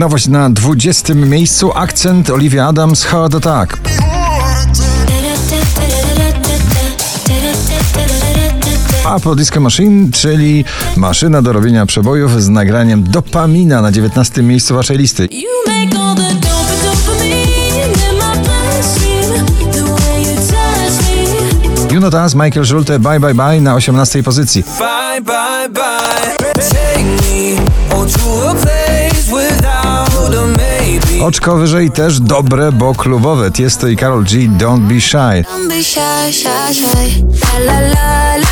Nowość na 20 miejscu, akcent Olivia Adams, Heart Attack. Apple Disco Machine, czyli maszyna do robienia przebojów z nagraniem dopamina na 19 miejscu waszej listy. Us, Michael Schulte, Bye Bye Bye na 18 pozycji. Bye, bye, bye. Oczko wyżej też dobre, bo klubowe. Tiesto i Karol G, Don't Be Shy. Don't be shy, shy, shy. La la la.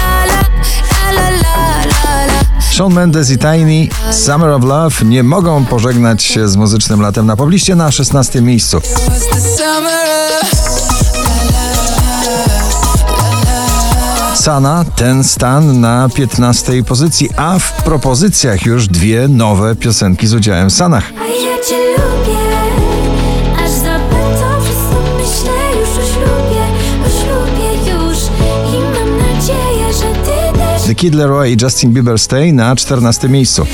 Shawn Mendes i Tiny, Summer of Love nie mogą pożegnać się z muzycznym latem na pobliście na 16 miejscu. Sana, ten stan na 15 pozycji, a w propozycjach już dwie nowe piosenki z udziałem Sanach. The Kid Leroy i Justin Bieber Stay na 14 miejscu.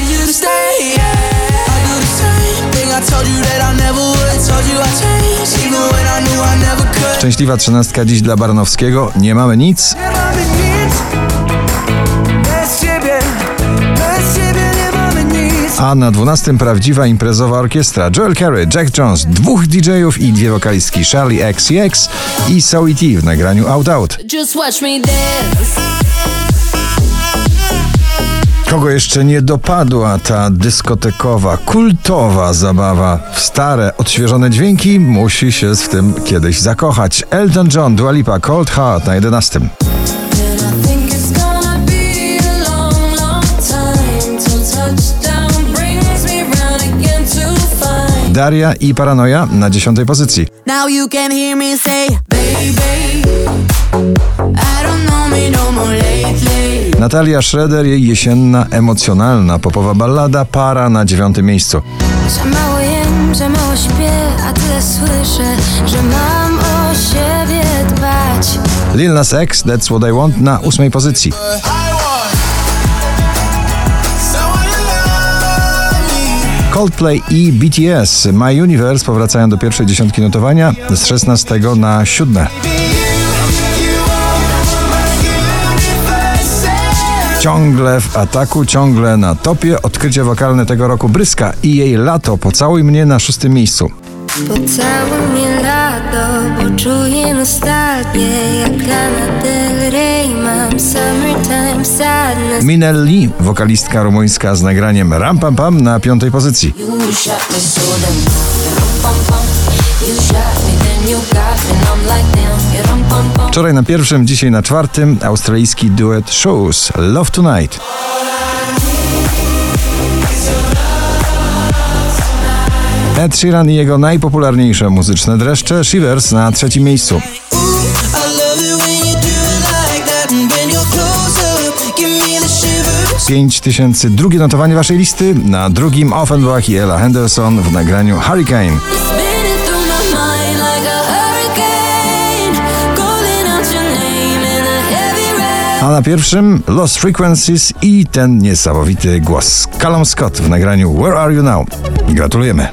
Szczęśliwa trzynastka dziś dla ciebie. Nie mamy nic. A na 12 prawdziwa imprezowa orkiestra. Joel Carey, Jack Jones, dwóch DJ-ów i dwie wokalistki Charlie XCX i Zoe T w nagraniu Out Out. Kogo jeszcze nie dopadła ta dyskotekowa, kultowa zabawa w stare, odświeżone dźwięki, musi się w tym kiedyś zakochać. Elton John, Dua Lipa, Cold Heart na 11. And I think it's gonna be a long, long time till touchdown brings me round again to find. Daria i Paranoja na 10 pozycji. Now you can hear me say, baby, Natalia Schroeder, jej jesienna, emocjonalna, popowa ballada Para na 9 miejscu. Za mało jem, za mało śpię, a tyle słyszę, że mam o siebie dbać. Lil Nas X, That's What I Want na 8 pozycji. Coldplay i BTS My Universe powracają do pierwszej dziesiątki notowania z 16 na 7. Ciągle w ataku, ciągle na topie. Odkrycie wokalne tego roku Bryska i jej lato. Pocałuj mnie na szóstym miejscu. Pocałuj mnie lato, bo czuję nostalgię Jak Lana Del Rey mam summertime sadness Minelli, wokalistka rumuńska z nagraniem Ram Pam Pam na piątej pozycji. You shot me so damn pum pum You shot me Wczoraj na pierwszym, dzisiaj na czwartym australijski duet Shoes Love Tonight. Ed Sheeran i jego najpopularniejsze muzyczne dreszcze Shivers na trzecim miejscu. Shivers. 5000 drugie notowanie waszej listy, na drugim Offenbach i Ella Henderson w nagraniu Hurricane. A na pierwszym Lost Frequencies i ten niesamowity głos Callum Scott w nagraniu Where Are You Now. Gratulujemy.